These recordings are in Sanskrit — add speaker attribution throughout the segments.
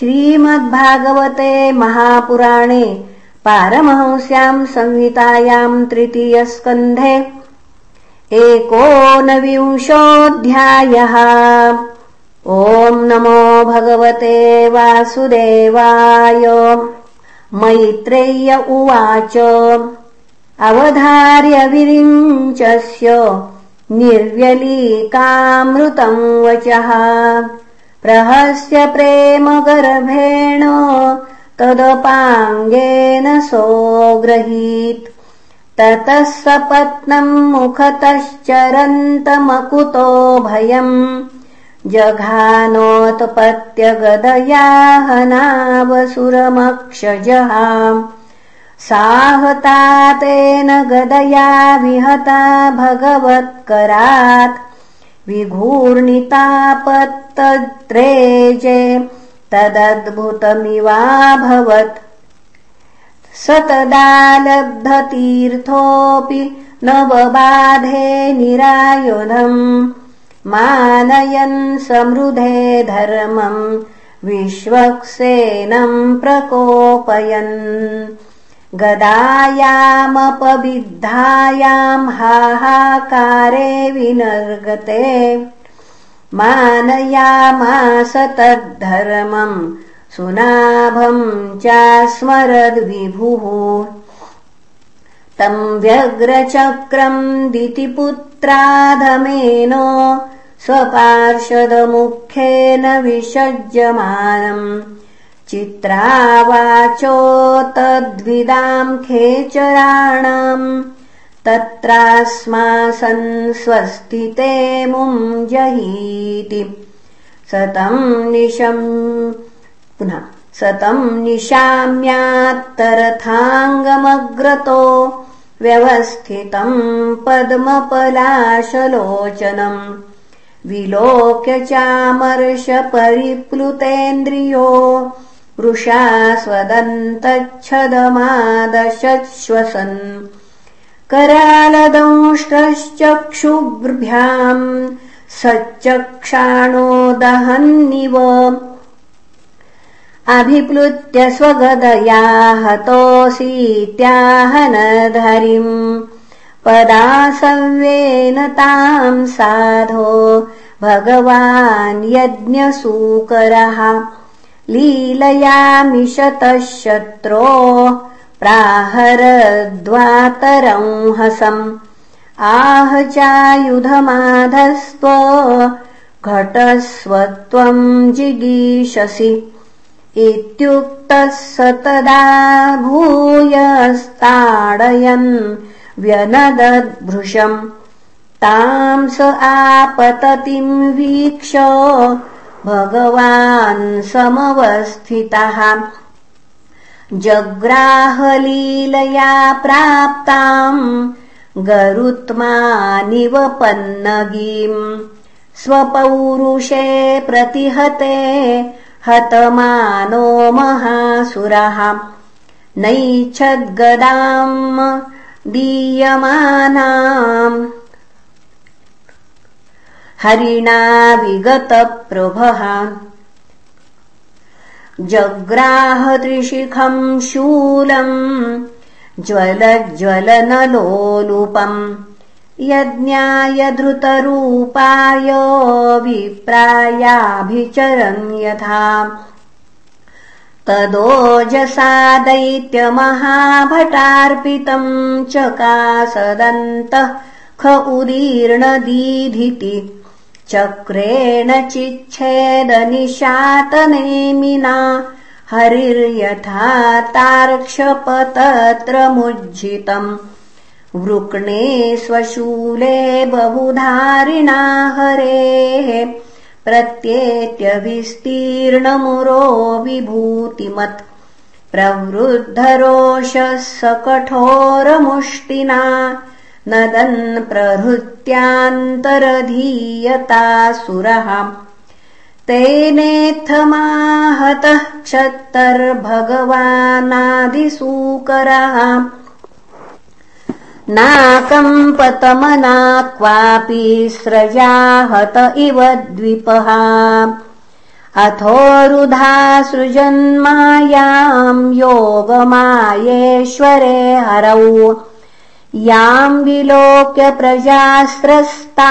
Speaker 1: श्रीमद्भागवते महापुराणे पारमहंस्याम् संहितायाम् तृतीयस्कन्धे एकोनविंशोऽध्यायः। ॐ नमो भगवते वासुदेवाय। मैत्रेय्य उवाच। अवधार्य विरिञ्चस्य निर्व्यलीकामृतम् वचः प्रहस्य प्रेमगर्भेण तदपाङ्गेन सोऽग्रहीत्। ततः सपत्नम् मुखतश्चरन्तमकुतो भयम्। जघानोत्पत्त्यगदयाहनावसुरमक्षजः। साहता तेन गदया विहता भगवत्करात् विघूर्णितापत्तद्रेजे तदद्भुतमिवाभवत् स तदा लब्धतीर्थोऽपि नवबाधे निरायुधम्। मानयन् समृधे धर्मम्। विश्वक्सेनम् प्रकोपयन् गदायामपविद्धायाम् हाहाकारे विनर्गते। मानयामास तद्धर्मम् सुनाभम् चास्मरद्विभुः। तम् व्यग्रचक्रम् दितिपुत्राधमेन स्वपार्षदमुखेन विसज्यमानम् चित्रावाचो तद्विदाम् खेचराणाम् तत्रास्मासन् स्वस्तिते मुञ्जहीति सतम् निशम् पुनः सतम् निशाम्यात्तरथाङ्गमग्रतो व्यवस्थितम् पद्मपलाशलोचनम् विलोक्य चामर्षपरिप्लुतेन्द्रियो वृषा स्वदन्तच्छदमादशश्वसन्। करालदंष्टश्चक्षुभ्याम् सच्चक्षाणो दहन्निव। अभिप्लुत्य स्वगदया हतोऽसीत्याहनधरिम् पदासव्येन ताम् साधो भगवान् यज्ञसूकरः लीलयामिषतः शत्रो प्राहरद्वातरंहसम् आह चायुधमाधस्त्व घटस्वत्वम् जिगीषसि। इत्युक्तः स तदा भूयस्ताडयन् व्यनदद्भृशम्। ताम् स आपततिम् वीक्ष भगवान् समवस्थितः। जग्राहलीलया प्राप्ताम् गरुत्मानिव पन्नगीम् स्वपौरुषे प्रतिहते हतमानो महासुरः। नैच्छद्गदाम् दीयमानाम् हरिणा विगतप्रभः। जग्राहत्रिशिखम् शूलम् ज्वलज्वलनलोलुपम् यज्ञाय धृतरूपाय विप्रायाभिचरन् यथा। तदोजसा दैत्यमहाभटार्पितम् चकासदन्तः ख उदीर्णदीधिति चक्रेण चिच्छेदनिशातनेमिना हरिर्यथा तार्क्षपतत्रमुज्झितम् वृक्णे स्वशूले बहुधारिणा हरेः। प्रत्येत्यविस्तीर्णमुरो विभूतिमत्। प्रवृद्धरोषः स कठोरमुष्टिना नदन् प्रहृत्यान्तरधीयतासुरः। तेनेत्थमाहतः क्षत्तर्भगवानादिसूकरः। नाकम्पतमना क्वापि स्रजाहत इव द्विपः। अथोरुधा सृजन्मायाम् योगमायेश्वरे हरौ याम् विलोक्य प्रजास्त्रस्ता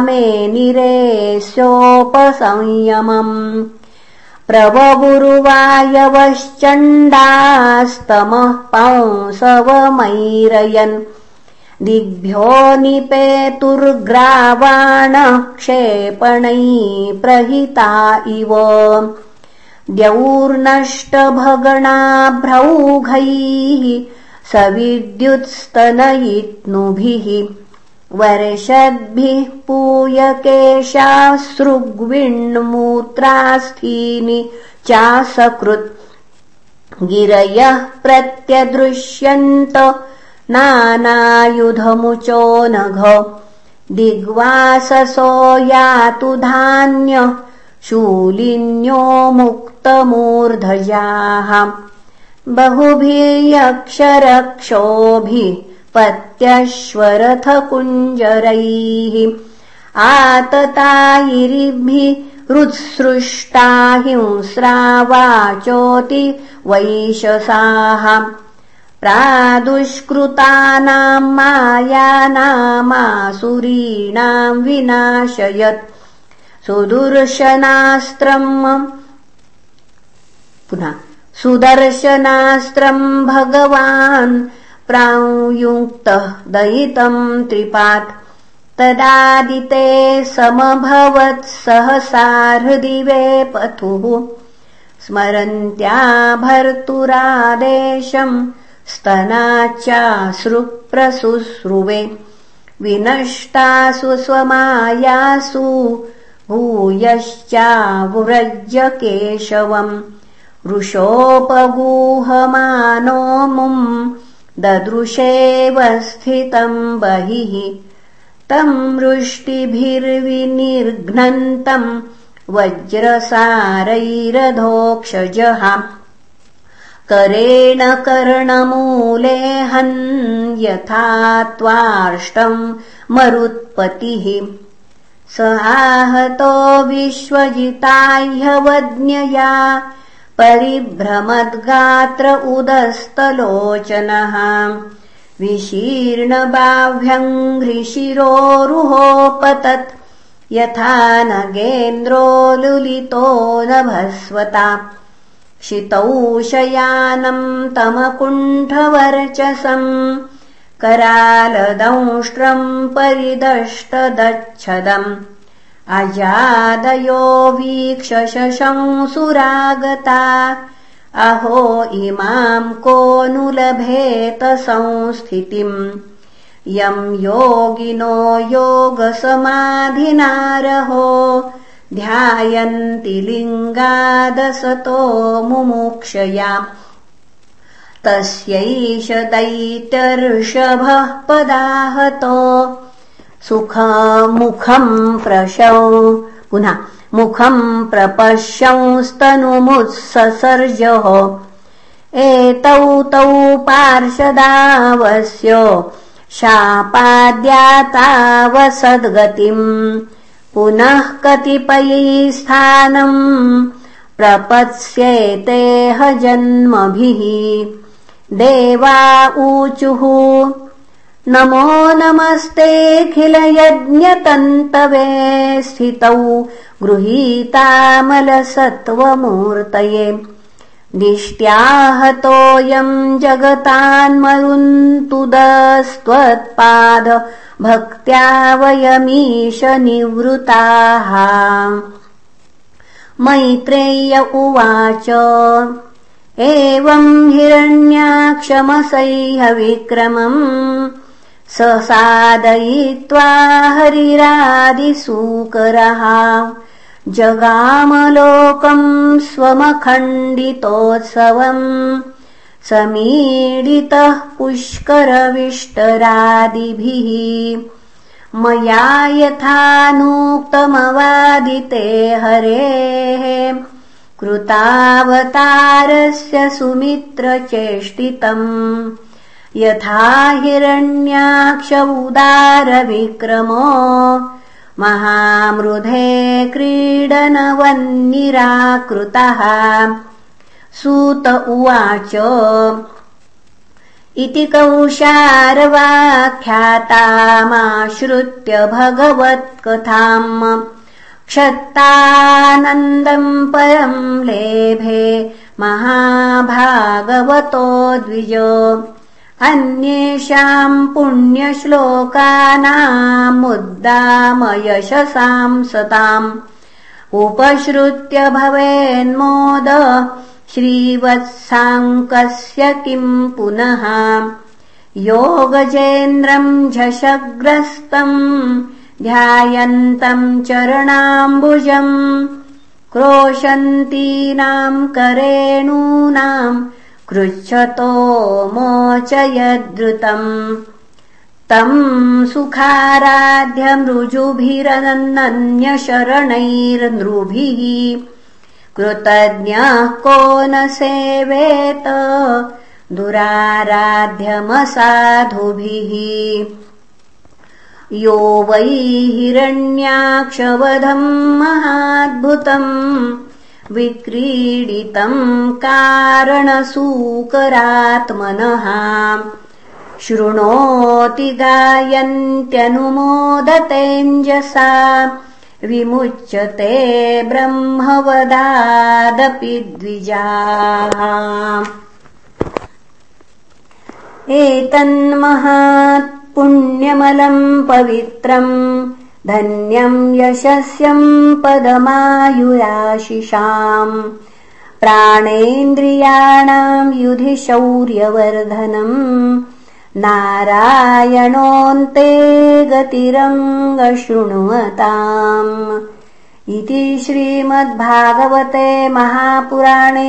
Speaker 1: मे निरेस्योपसंयमम् प्रवगुरुवायवश्चण्डास्तमः पांसवमैरयन् दिग्भ्यो निपेतुर्ग्रावाणः क्षेपणै प्रहिता इव द्यौर्नष्टभगणाभ्रौघैः सविद्युत्स्तनयित्नुभिः वर्षद्भिः पूयकेशासृग्विण्मूत्रास्थीनि चासकृत् गिरयः प्रत्यदृश्यन्त नानायुधमुचो नघ दिग्वाससो यातु धान्य शूलिन्यो मुक्तमूर्धजाः बहुभिर्यक्षरक्षोभिः पत्यश्वरथकुञ्जरैः आततायिरिभिः हृत्सृष्टा हिंस्रावाचोति वैशसाः प्रादुष्कृतानाम् मायानामासुरीणाम् विनाशयत् सुदर्शनास्त्रम् पुनः सुदर्शनास्त्रम् भगवान् प्रायुङ्क्तः दयितम् त्रिपात्। तदादिते समभवत् सहसा हृदि पथुः स्मरन्त्या भर्तुरादेशम् स्तनाच्चाश्रुप्रशुश्रुवे विनष्टासु स्वमायासु भूयश्चावुरज्य केशवम् वृषोपगूहमानो मुम् ददृशेव स्थितम् बहिः। तम् वृष्टिभिर्विनिर्घ्नन्तम् वज्रसारैरधोक्षजः। करेण कर्णमूलेऽहन् यथा त्वाष्टम् मरुत्पतिः। स आहतो विश्वजिताह्यवज्ञया परिभ्रमद्गात्र उदस्तलोचनः। विशीर्णबाह्व्यङ्घ्रिशिरोरुहोपतत् यथा नगेन्द्रो लुलितो नभस्वता। शितौशयानम् तमकुण्ठवर्चसम् करालदंष्ट्रम् परिदष्टदच्छदम् अजादयो वीक्ष शशंसुरागता अहो इमाम् को नुलभेत संस्थितिम् यम् योगिनो योगसमाधिनारहो। ध्यायन्ति लिङ्गादसतो मुमुक्षया। तस्यैष दैत्यर्षभः पदाहतो सुखमुखम् प्रशौ। पुनः मुखम् प्रपश्यंस्तनुमुत्ससर्जः एतौ तौ पार्षदावस्य शापाद्यातावसद्गतिम्। पुनः कतिपयैस्थानम् प्रपत्स्येतेह जन्मभिः। देवा ऊचुः नमो नमस्तेऽखिलयज्ञतन्तवे स्थितौ गृहीतामलसत्त्वमूर्तये। दिष्ट्याहतोऽयम् जगतान्मरुन्तुदस्त्वत्पाद भक्त्या वयमीश निवृताः। मैत्रेय्य उवाच एवम् हिरण्याक्षमसह्यविक्रमम् स सादयित्वा हरिरादिसूकरः जगामलोकम् स्वमखण्डितोत्सवम्। समीडितः पुष्करविष्टरादिभिः। मया यथानूक्तमवादिते हरेः। कृतावतारस्य सुमित्रचेष्टितम् यथा हिरण्याक्ष उदारविक्रमो महामृधे क्रीडनवन्निराकृतः। सूत उवाच इति कौशारवाख्यातामाश्रित्य भगवत्कथाम्। क्षत्तानन्दम् परम् लेभे महाभागवतो द्विज अन्येषाम् पुण्यश्लोकानामुद्दामयशसाम् सताम्। उपश्रुत्य भवेन्मोद श्रीवत्साङ्कस्य किम् पुनः। योगजेन्द्रम् झषग्रस्तम् ध्यायन्तम् चरणाम्बुजम्। क्रोशन्तीनाम् करेणूनाम् कृच्छतो मोचयद्रुतम्। तम् सुखाराध्यमृजुभिरनन्यशरणैर्नृभिः कृतज्ञः को न सेवेत दुराराध्यमसाधुभिः। यो वै हिरण्याक्षवधम् महाद्भुतम् विक्रीडितम् कारणसूकरात्मनः। शृणोति गायन्त्यनुमोदतेऽञ्जसा विमुच्यते ब्रह्मवदादपि द्विजाः। एतन्महात्पुण्यमलम् पवित्रम् धन्यम् यशस्यम् पदमायुराशिषाम् प्राणेन्द्रियाणाम् युधि शौर्यवर्धनम् नारायणोऽन्ते गतिरङ्गशृण्वताम्। इति श्रीमद्भागवते महापुराणे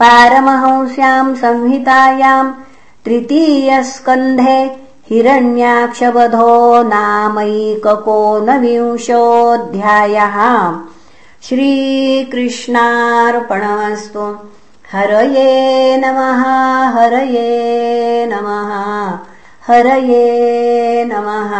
Speaker 1: पारमहंस्याम् संहितायाम् तृतीयस्कन्धे हिरण्याक्षवधो नामैककोनविंशोऽध्यायः. श्रीकृष्णार्पणमस्तु। हरये नमः हरये नमः हरये नमः